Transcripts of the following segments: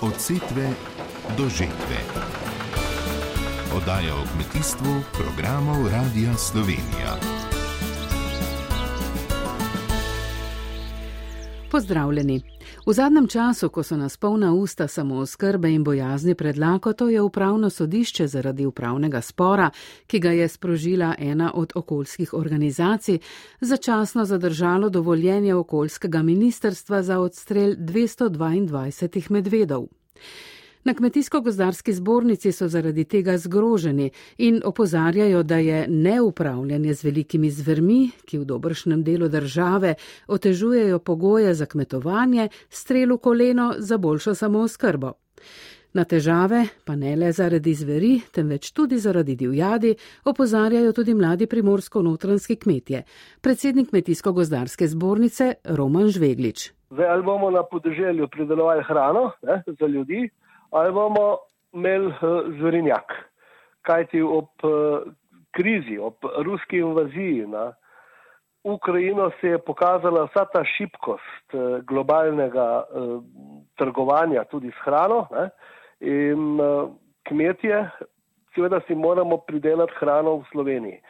Od setve do žetve. Oddaja o kmetijstvu programov Radia Slovenija. Pozdravljeni. V zadnjem času, ko so nas polna usta samooskrbe in bojazni pred lakoto, je upravno sodišče zaradi upravnega spora, ki ga je sprožila ena od okoljskih organizacij, začasno zadržalo dovoljenje okoljskega ministerstva za odstrel 222 medvedov. Na kmetijsko-gozdarski zbornici so zaradi tega zgroženi in opozarjajo, da je neupravljanje z velikimi zvermi, ki v dobršnem delu države otežujejo pogoje za kmetovanje, strelu koleno za boljšo samooskrbo. Na težave, pa ne le zaradi zveri, temveč tudi zaradi divjadi, opozarjajo tudi mladi primorsko-notranski kmetje. Predsednik kmetijsko-gozdarske zbornice Roman Žveglič. Zdaj, ali bomo na podeželju pridelovali hrano ne, za ljudi, ali bomo imeli uh, zverinjak. Kajti ob uh, krizi, ob ruski invaziji na Ukrajino se je pokazala vsa ta šibkost uh, globalnega trgovanja tudi s hrano ne? in kmetje, seveda si moramo pridelati hrano v Sloveniji.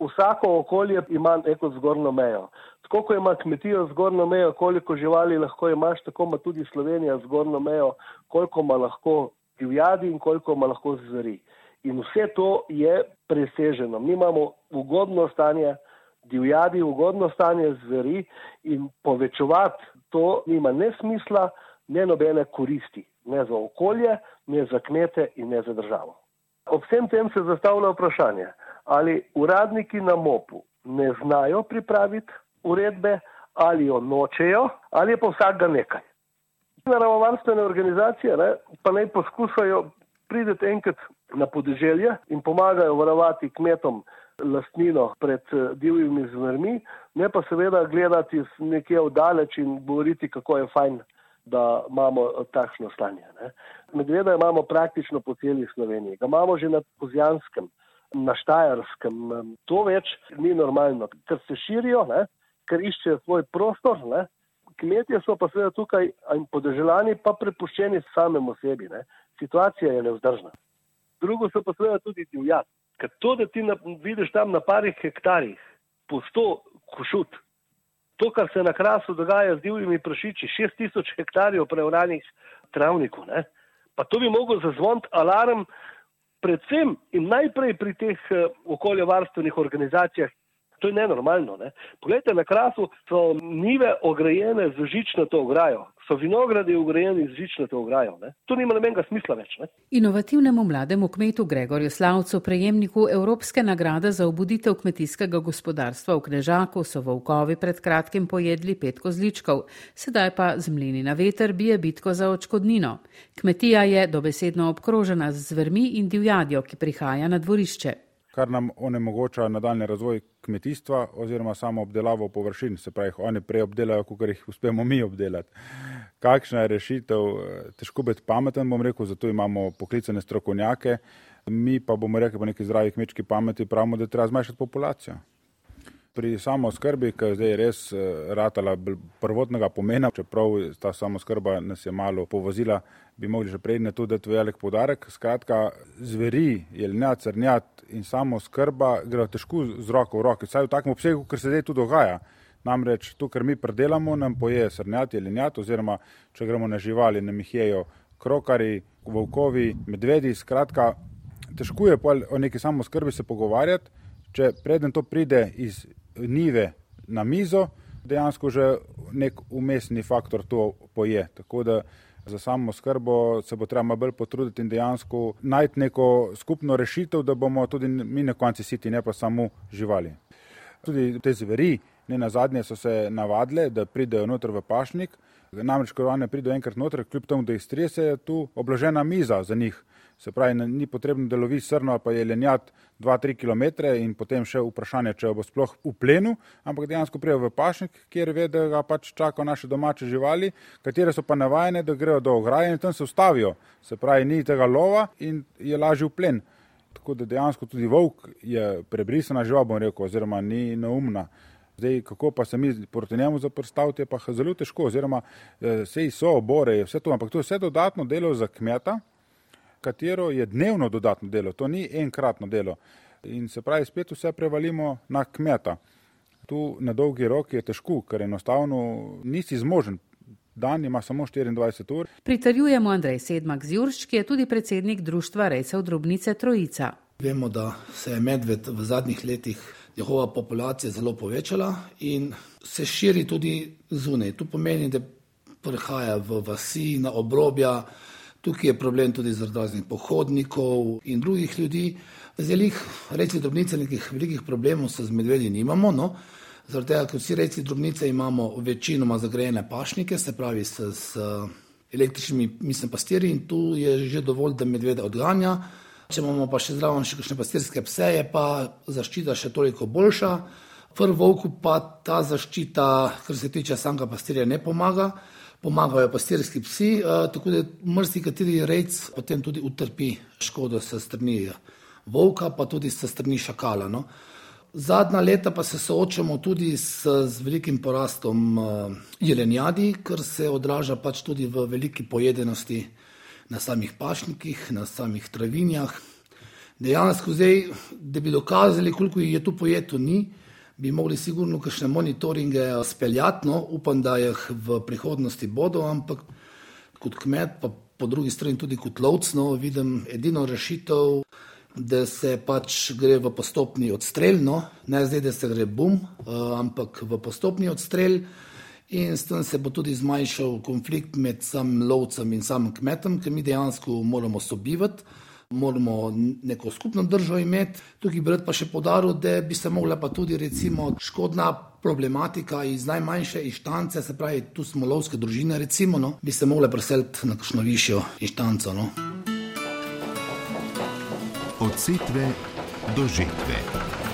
Vsako okolje ima neko zgornjo mejo. Tako kot ima kmetija zgornjo mejo, koliko živali lahko imaš, tako ima tudi Slovenija zgornjo mejo, koliko ima lahko divjadi in koliko ima lahko zveri. In vse to je preseženo. Mi imamo ugodno stanje divjadi, ugodno stanje zveri in povečevati to nima ne smisla, ne nobene koristi, ne za okolje, ne za kmete in ne za državo. Ob vsem tem se zastavlja vprašanje, ali uradniki na MOP-u ne znajo pripraviti uredbe, ali jo nočejo, ali je pa vsak ga nekaj. Naravovarstvene organizacije ne, pa naj poskušajo prideti enkrat na podeželje in pomagajo varovati kmetom lastnino pred eh, divjimi zvrmi, ne pa seveda gledati nekje vdaleč in govoriti, kako je fajn, da imamo eh, takšno stanje. Ne. Medveda imamo praktično po celi Sloveniji, ga imamo že na Kozjanskem, na Štajarskem, to več ni normalno, ker se širijo, ne, ker iščejo svoj prostor, ne? kmetje so pa seveda tukaj in podeželani pa prepuščeni samemu sebi. Ne? Situacija je nevzdržna. Drugo so pa seveda tudi divjad. Ker to, da ti na, vidiš tam na parih hektarjih, po sto košut, to, kar se na krasu dogaja z divjimi prašiči, šest tisoč hektarjev preuranih travnikov, ne? pa to bi mogel zazvoniti alarm predvsem in najprej pri teh uh, okoljevarstvenih organizacijah, To je nenormalno. Ne? Poglejte, na krasu so nive ograjene z žičnato ograjo, so vinogradi ograjeni z žičnato ograjo. Ne? To nima nobenega smisla več. Ne? Inovativnemu mlademu kmetu Gregorju Slavcu, prejemniku Evropske nagrade za obuditev kmetijskega gospodarstva v Knežaku, so volkovi pred kratkim pojedli pet kozličkov, sedaj pa z mlini na veter bije bitko za očkodnino. Kmetija je dobesedno obkrožena z zvermi in divjadjo, ki prihaja na dvorišče kar nam onemogoča nadaljni razvoj kmetijstva oziroma samo obdelavo površin, se pravi, oni prej obdelajo, kot jih uspemo mi obdelati. Kakšna je rešitev? Težko biti pameten, bom rekel, zato imamo poklicane strokovnjake, mi pa bomo rekli po neki zdravi kmečki pameti, pravimo, da treba zmanjšati populacijo pri samo skrbi, ki je zdaj res eh, ratala prvotnega pomena, čeprav ta samo skrba nas je malo povozila, bi mogli že predne tu dati velik podarek. Skratka, zveri, jelnjat, crnjat in samo skrba gre težko z roko v roki, vsaj v takem obsegu, ker se zdaj tu dogaja. Namreč to, kar mi predelamo, nam poje srnjat, jelnjat oziroma če gremo na živali, nam jih jejo krokari, volkovi, medvedi, skratka, težko je o neki samo skrbi se pogovarjati, če preden to pride iz nive na mizo, dejansko že nek umestni faktor to poje. Tako da za samo skrbo se bo treba bolj potruditi in dejansko najti neko skupno rešitev, da bomo tudi mi na konci siti, ne pa samo živali. Tudi te zveri, ne na zadnje, so se navadile, da pridejo noter v pašnik. Namreč, ko oni pridejo enkrat noter, kljub temu, da jih strese, je tu obložena miza za njih. Se pravi, ni potrebno, da lovi srno, pa je lenjat 2-3 km in potem še vprašanje, če bo sploh v plenu, ampak dejansko prijo v pašnik, kjer ve, da ga pač čakajo naše domače živali, katere so pa navajene, da grejo do ograje in tam se ustavijo. Se pravi, ni tega lova in je lažje v plen. Tako da dejansko tudi volk je prebrisana žival, bom rekel, oziroma ni neumna. Zdaj, kako pa se mi proti njemu zaprstaviti, je pa zelo težko, oziroma sej so obore, vse to, ampak to je vse dodatno delo za kmeta, katero je dnevno dodatno delo, to ni enkratno delo. In se pravi, spet vse prevalimo na kmeta. Tu na dolgi rok je težko, ker enostavno nisi zmožen. Dan ima samo 24 ur. Pritarjujemo Andrej Sedmak z Jurš, ki je tudi predsednik Društva rejcev drobnice Trojica. Vemo, da se je medved v zadnjih letih njihova populacija zelo povečala in se širi tudi zunaj. To pomeni, da prihaja v vasi, na obrobja, tukaj je problem tudi zaradi raznih pohodnikov in drugih ljudi. Zdaj, reči drobnice, nekih velikih problemov se z medvedji nimamo. No? Zaradi tega, ker vsi reci drobnice imamo večinoma zagrajene pašnike, se pravi s, s električnimi mislim, pastirji in tu je že dovolj, da medvede odganja. Če imamo pa še zraven še kakšne pastirske pse, je pa zaščita še toliko boljša. Prvo volku pa ta zaščita, kar se tiče samega pastirja, ne pomaga. Pomagajo pastirski psi, tako da mrzli kateri rejc potem tudi utrpi škodo se strani volka, pa tudi se strani šakala. No. Zadnja leta pa se soočamo tudi s, z velikim porastom jelenjadi, kar se odraža pač tudi v veliki pojedenosti na samih pašnikih, na samih travinjah. Dejansko zdaj, da bi dokazali, koliko je tu pojeto, ni, bi mogli sigurno kakšne monitoringe speljati, no, upam, da jih v prihodnosti bodo, ampak kot kmet, pa po drugi strani tudi kot lovc, no, vidim edino rešitev, da se pač gre v postopni odstrel, no, ne zdaj, da se gre bum, ampak v postopni odstrel in s tem se bo tudi zmanjšal konflikt med samim lovcem in samim kmetom, ker mi dejansko moramo sobivati. Moramo neko skupno držo imeti. Tukaj bi rad pa še podaril, da bi se mogla pa tudi recimo škodna problematika iz najmanjše inštance, se pravi, tu smo lovske družine, recimo, no, bi se mogle preseliti na kakšno višjo inštanco. No. Od setve do žetve.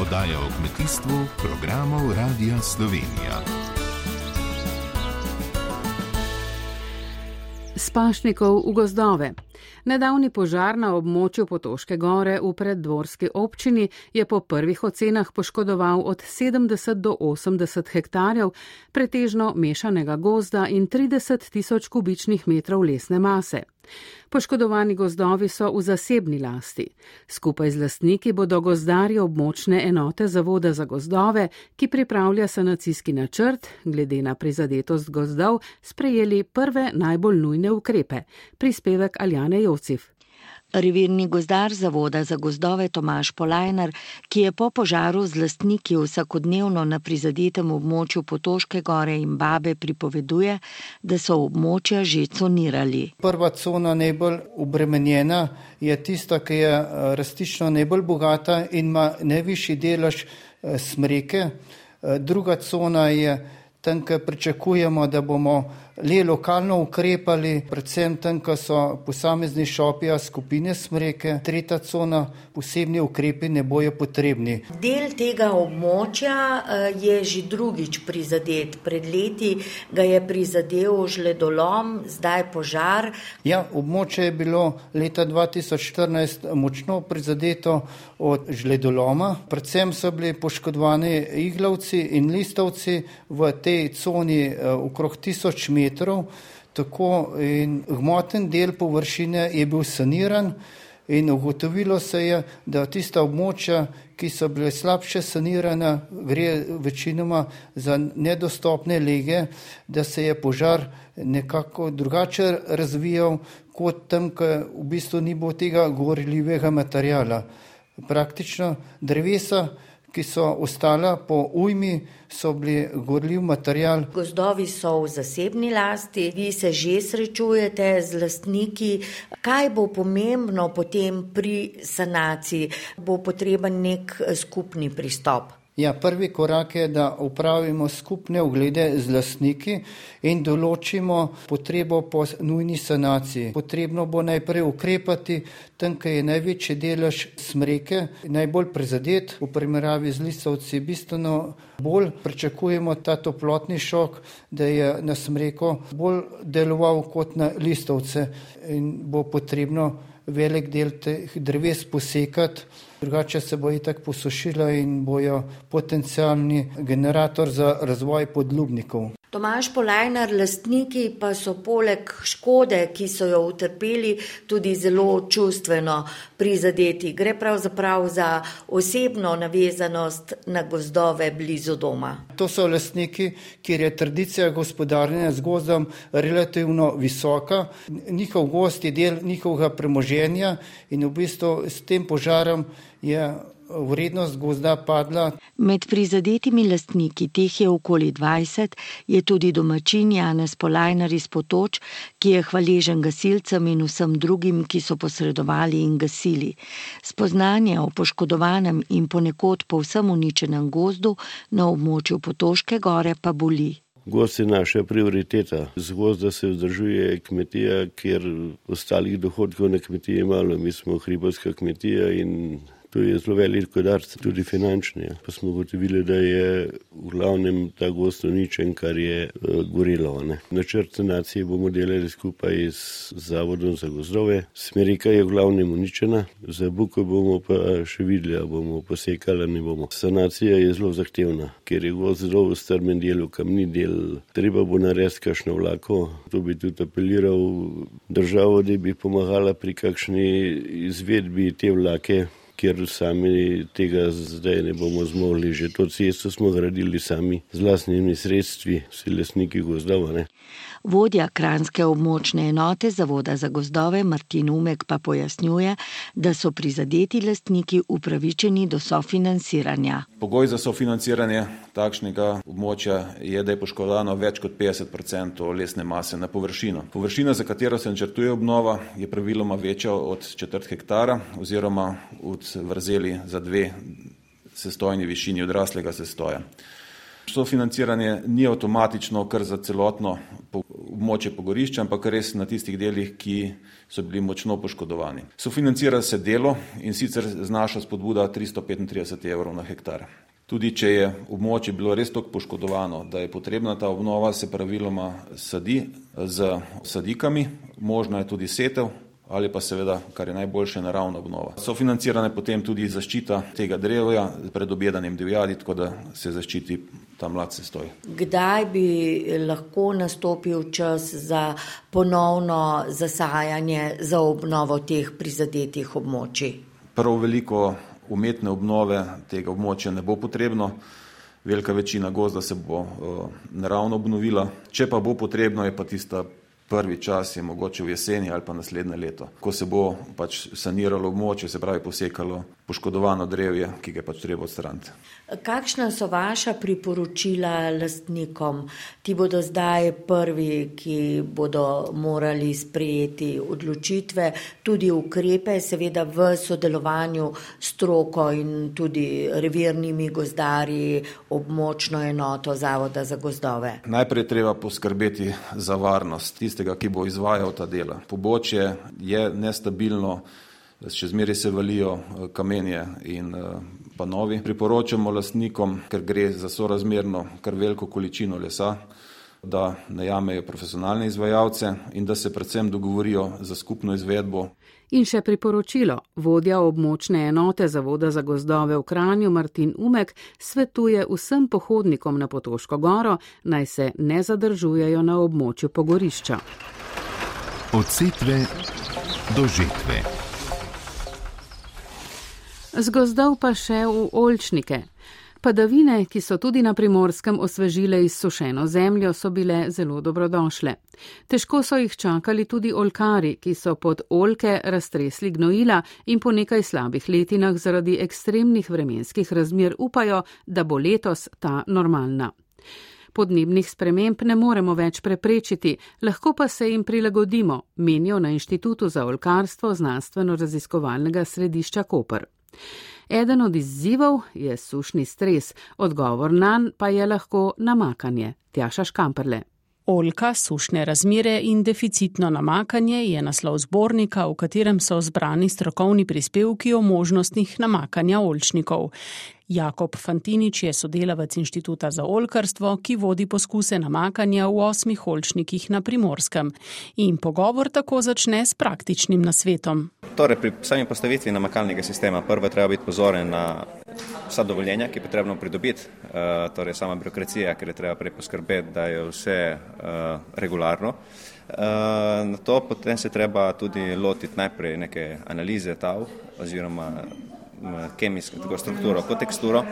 Oddaja o kmetijstvu programov Radia Slovenija. Spašnikov v gozdove. Nedavni požar na območju Potoške gore v preddvorski občini je po prvih ocenah poškodoval od 70 do 80 hektarjev pretežno mešanega gozda in 30 tisoč kubičnih metrov lesne mase. Poškodovani gozdovi so v zasebni lasti. Skupaj z lastniki bodo gozdarji območne enote Zavoda za gozdove, ki pripravlja sanacijski načrt, glede na prizadetost gozdov, sprejeli prve najbolj nujne ukrepe. Prispevek Aljane Jocif. Revirni gozdar Zavoda za gozdove Tomaš Polajnar, ki je po požaru z lastniki vsakodnevno na prizadetem območju Potoške gore in Babe pripoveduje, da so območja že conirali. Prva cona najbolj obremenjena je tista, ki je rastično najbolj bogata in ima najvišji delež smreke. Druga cona je tam, kjer pričakujemo, da bomo le lokalno ukrepali, predvsem tam, ko so posamezni šopija skupine smreke, tretja cona, posebni ukrepi ne bojo potrebni. Del tega območja je že drugič prizadet. Pred leti ga je prizadel žledolom, zdaj požar. Ja, območje je bilo leta 2014 močno prizadeto od žledoloma. Predvsem so bili poškodovani iglavci in listovci v tej coni okrog tisoč metrov metrov, tako in gmoten del površine je bil saniran in ugotovilo se je, da tista območja, ki so bile slabše sanirana, gre večinoma za nedostopne lege, da se je požar nekako drugače razvijal kot tam, ker v bistvu ni bilo tega gorljivega materijala. Praktično drevesa ki so ostala po ujmi, so bili gorljiv material. Gozdovi so v zasebni lasti, vi se že srečujete z lastniki. Kaj bo pomembno potem pri sanaciji? Bo potreben nek skupni pristop? Ja, prvi korak je, da upravimo skupne oglede z lastniki in določimo potrebo po nujni sanaciji. Potrebno bo najprej ukrepati tam, kjer je največji delež smreke, najbolj prizadet, v primerjavi z listovci bistveno bolj. Pričakujemo ta toplotni šok, da je na smreko bolj deloval kot na listovce in bo potrebno velik del teh dreves posekati drugače se bo itak posušila in bojo potencialni generator za razvoj podlubnikov. Tomaš Polajnar, lastniki pa so poleg škode, ki so jo utrpeli, tudi zelo čustveno prizadeti. Gre pravzaprav za osebno navezanost na gozdove blizu doma. To so lastniki, kjer je tradicija gospodarjenja z gozdom relativno visoka. Njihov gost je del njihovega premoženja in v bistvu s tem požarom je vrednost gozda padla. Med prizadetimi lastniki, teh je okoli 20, je tudi domačin Janez Polajnar iz Potoč, ki je hvaležen gasilcem in vsem drugim, ki so posredovali in gasili. Spoznanje o poškodovanem in ponekod povsem uničenem gozdu na območju Potoške gore pa boli. Gost je naša prioriteta. Z gozda se vzdržuje kmetija, ker ostalih dohodkov na kmetiji je malo. Mi smo hribovska kmetija in To je zelo velik udarc, tudi finančni. Pa smo ugotovili, da je v glavnem ta gost uničen, kar je uh, gorilo. Ne. Načrt sanacije bomo delali skupaj z Zavodom za gozdove. Smerika je v glavnem uničena, za buko bomo pa še videli, ali bomo posekali ali ne bomo. Sanacija je zelo zahtevna, ker je gost zelo v strmen delu, kamni del. Treba bo narediti kašno vlako. To bi tudi apeliral državo, da bi pomagala pri kakšni izvedbi te vlake ker sami tega zdaj ne bomo zmogli. Že to cesto smo gradili sami z vlastnimi sredstvi, vsi lesniki gozdov. Vodja kranske območne enote Zavoda za gozdove Martin Umek pa pojasnjuje, da so prizadeti lastniki upravičeni do sofinanciranja. Pogoj za sofinanciranje takšnega območja je, da je poškodovano več kot 50% lesne mase na površino. Površina, za katero se načrtuje obnova, je praviloma večja od četrt hektara oziroma od vrzeli za dve sestojni višini odraslega sestoja. Sofinanciranje ni avtomatično kar za celotno območje pogorišča, ampak res na tistih delih, ki so bili močno poškodovani. Sofinancira se delo in sicer znaša spodbuda 335 evrov na hektar. Tudi če je območje bilo res tako poškodovano, da je potrebna ta obnova, se praviloma sadi z sadikami, možna je tudi setev, ali pa seveda, kar je najboljše, naravna obnova. So financirane potem tudi zaščita tega drevja pred objedanjem divjadi, tako da se zaščiti ta mlad sestoj. Kdaj bi lahko nastopil čas za ponovno zasajanje, za obnovo teh prizadetih območij? Prav veliko umetne obnove tega območja ne bo potrebno. Velika večina gozda se bo uh, naravno obnovila. Če pa bo potrebno, je pa tista prvi čas je mogoče v jeseni ali pa naslednje leto, ko se bo pač saniralo območje, se pravi posekalo poškodovano drevje, ki ga je pač treba odstraniti. Kakšna so vaša priporočila lastnikom? Ti bodo zdaj prvi, ki bodo morali sprejeti odločitve, tudi ukrepe, seveda v sodelovanju s stroko in tudi revirnimi gozdarji, območno enoto Zavoda za gozdove. Najprej treba poskrbeti za varnost tistega, ki bo izvajal ta dela. Pobočje je nestabilno, še zmeraj se valijo eh, kamenje in eh, pa novi. Priporočamo lastnikom, ker gre za sorazmerno kar veliko količino lesa, da najamejo profesionalne izvajalce in da se predvsem dogovorijo za skupno izvedbo. In še priporočilo. Vodja območne enote Zavoda za gozdove v Kranju Martin Umek svetuje vsem pohodnikom na Potoško goro, naj se ne zadržujejo na območju pogorišča. Od setve do žetve. Z gozdov pa še v olčnike. Padavine, ki so tudi na primorskem osvežile izsušeno zemljo, so bile zelo dobrodošle. Težko so jih čakali tudi olkari, ki so pod olke raztresli gnojila in po nekaj slabih letinah zaradi ekstremnih vremenskih razmer upajo, da bo letos ta normalna. Podnebnih sprememb ne moremo več preprečiti, lahko pa se jim prilagodimo, menijo na Inštitutu za olkarstvo znanstveno-raziskovalnega središča Koper. Eden od izzivov je sušni stres, odgovor na nj pa je lahko namakanje. Tjaša Škamperle. Olka, sušne razmere in deficitno namakanje je naslov zbornika, v katerem so zbrani strokovni prispevki o možnostih namakanja olčnikov. Jakob Fantinič je sodelavec Inštituta za olkarstvo, ki vodi poskuse namakanja v osmih olčnikih na primorskem. In pogovor tako začne s praktičnim nasvetom. Torej, pri sami postavitvi namakalnega sistema prvo treba biti pozoren na vsa dovoljenja, ki je potrebno pridobiti, uh, torej sama birokracija, ker je treba prej poskrbeti, da je vse uh, regularno. Uh, na to potem se treba tudi lotiti najprej neke analize tav oziroma kemijsko tako strukturo kot teksturo,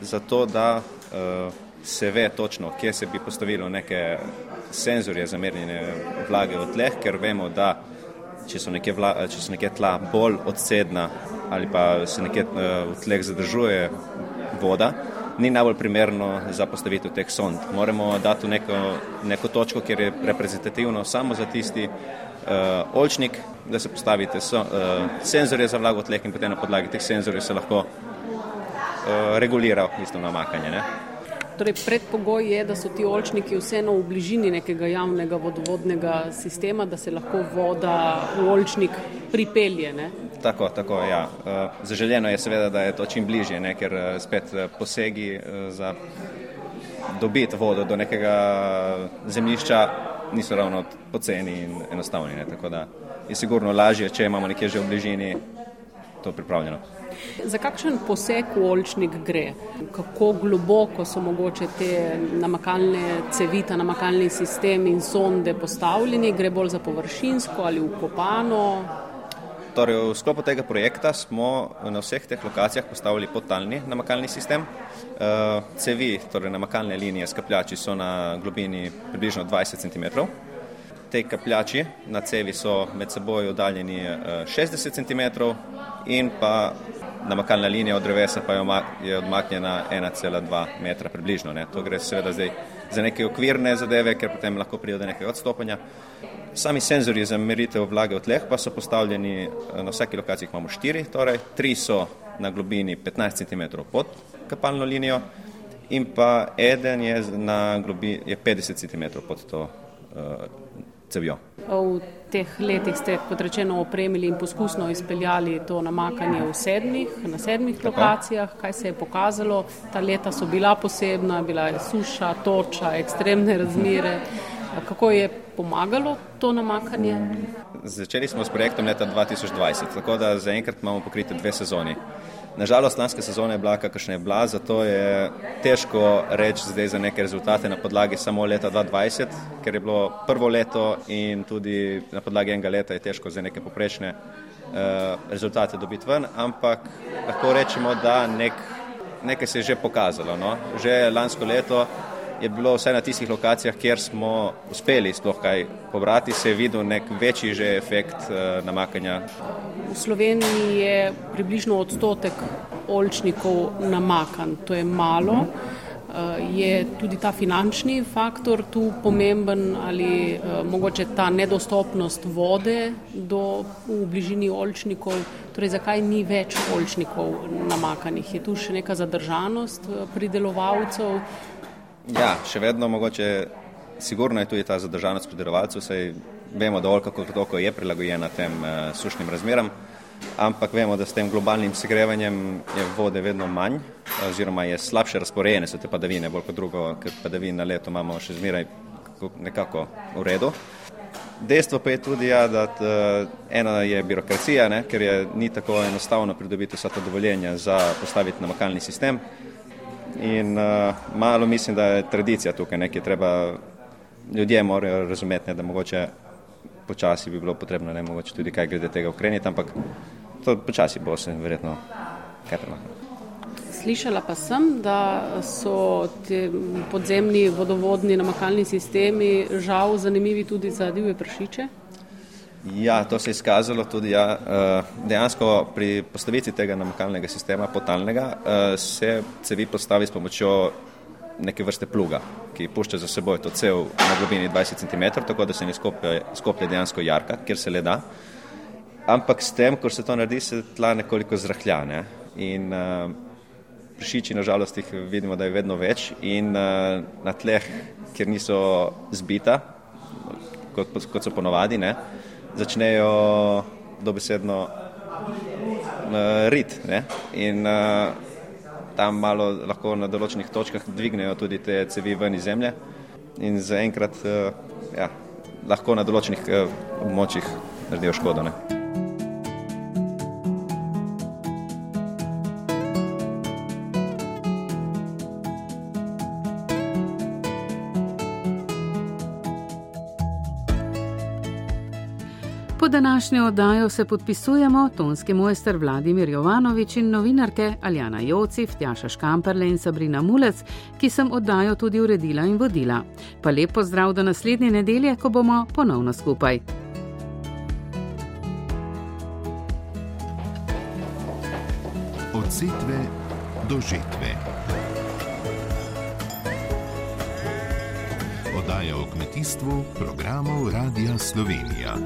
zato da se ve točno, kje se bi postavilo neke senzorje za merjenje vlage v tleh, ker vemo, da če so nekje, vla, če so nekje tla bolj odsedna ali pa se nekje uh, v tleh zadržuje voda, ni najbolj primerno za postavitev teh sond. Moramo dati neko, neko točko, kjer je reprezentativno samo za tisti uh, olčnik, da se postavite so, uh, senzorje za vlago tleh in potem na podlagi teh senzorjev se lahko uh, regulira isto namakanje. Ne? Torej, predpogoj je, da so ti olčniki vseeno v bližini nekega javnega vodovodnega sistema, da se lahko voda v olčnik pripelje. Ne? Tako, tako, ja. Zaželjeno je seveda, da je to čim bližje, ne? ker spet posegi za dobiti vodo do nekega zemljišča niso ravno poceni in enostavni. Ne? Tako da je sigurno lažje, če imamo nekje že v bližini to pripravljeno. Za kakšen poseg v olčnik gre? Kako globoko so mogoče te namakalne cevi, ta namakalni sistem in sonde postavljeni? Gre bolj za površinsko ali ukopano? Torej, v sklopu tega projekta smo na vseh teh lokacijah postavili podtalni namakalni sistem. Eh, cevi, torej namakalne linije skapljači so na globini približno 20 cm. Te kapljači na cevi so med seboj oddaljeni 60 cm in pa namakalna linija od drevesa pa je odmaknjena 1,2 metra približno. Ne. To gre seveda zdaj za neke okvirne zadeve, ker potem lahko pride do nekega odstopanja. Sami senzori za meritev vlage v tleh pa so postavljeni eh, na vsaki lokaciji, imamo štiri, torej tri so na globini 15 cm pod kapalno linijo in pa eden je na globini je 50 cm pod to uh, cevjo. V teh letih ste, kot rečeno, opremili in poskusno izpeljali to namakanje v sedmih, na sedmih Tako. lokacijah. Kaj se je pokazalo? Ta leta so bila posebna, bila je suša, toča, ekstremne razmere. Kako je pomagalo to namakanje? Začeli smo s projektom leta 2020, tako da zaenkrat imamo pokrite dve sezoni. Nažalost, lanska sezona je bila, kakršna je bila, zato je težko reči zdaj za neke rezultate na podlagi samo leta 2020, ker je bilo prvo leto in tudi na podlagi enega leta je težko za neke poprečne uh, rezultate dobiti ven, ampak lahko rečemo, da nek, nekaj se je že pokazalo. No? Že lansko leto je bilo vse na tistih lokacijah, kjer smo uspeli sploh kaj pobrati, se je videl nek večji že efekt uh, namakanja. V Sloveniji je približno odstotek olčnikov namakan, to je malo. Uh, je tudi ta finančni faktor tu pomemben ali uh, mogoče ta nedostopnost vode do, v bližini olčnikov, torej zakaj ni več olčnikov namakanih? Je tu še neka zadržanost pridelovalcev? Ja, še vedno mogoče, sigurno je tudi ta zadržanost pridelovalcev, saj vemo dovolj, kako to je prilagojena tem uh, sušnim razmeram, ampak vemo, da s tem globalnim segrevanjem je vode vedno manj, oziroma je slabše razporejene so te padavine, bolj kot drugo, ker padavin na leto imamo še zmeraj nekako v redu. Dejstvo pa je tudi, ja, da t, ena je birokracija, ne, ker je ni tako enostavno pridobiti vsa ta dovoljenja za postaviti namakalni sistem. In uh, malo mislim, da je tradicija tukaj nekaj treba, ljudje morajo razumeti, ne, da mogoče počasi bi bilo potrebno, ne mogoče tudi kaj glede tega ukreniti, ampak to počasi bo se verjetno kaj premaknilo. Slišala pa sem, da so ti podzemni vodovodni namakalni sistemi žal zanimivi tudi za divje pršiče. Ja, to se je izkazalo tudi. Ja. Eh, dejansko pri postavitvi tega namakalnega sistema, potalnega, eh, se cevi postavi s pomočjo neke vrste pluga, ki pušča za seboj to cev na globini 20 cm, tako da se ne skoplje, skoplje dejansko jarka, kjer se le da. Ampak s tem, ko se to naredi, se tla nekoliko zrahlja. Ne? In uh, pršiči, nažalost, jih vidimo, da je vedno več. In uh, na tleh, kjer niso zbita, kot, kot so ponovadi, ne? Začnejo dobesedno uh, rit. Ne? In uh, tam malo lahko na določenih točkah dvignejo tudi te cevi ven iz zemlje in zaenkrat ja, lahko na določenih območjih naredijo škodo. Ne. Današnjo oddajo se podpisujemo tonski mojster Vladimir Jovanovič in novinarke Aljana Joci, Tjaša Škamperle in Sabrina Mulec, ki sem oddajo tudi uredila in vodila. Pa lepo zdrav do naslednje nedelje, ko bomo ponovno skupaj. Od setve do žetve. Oddaja o kmetijstvu programov Radia Slovenija.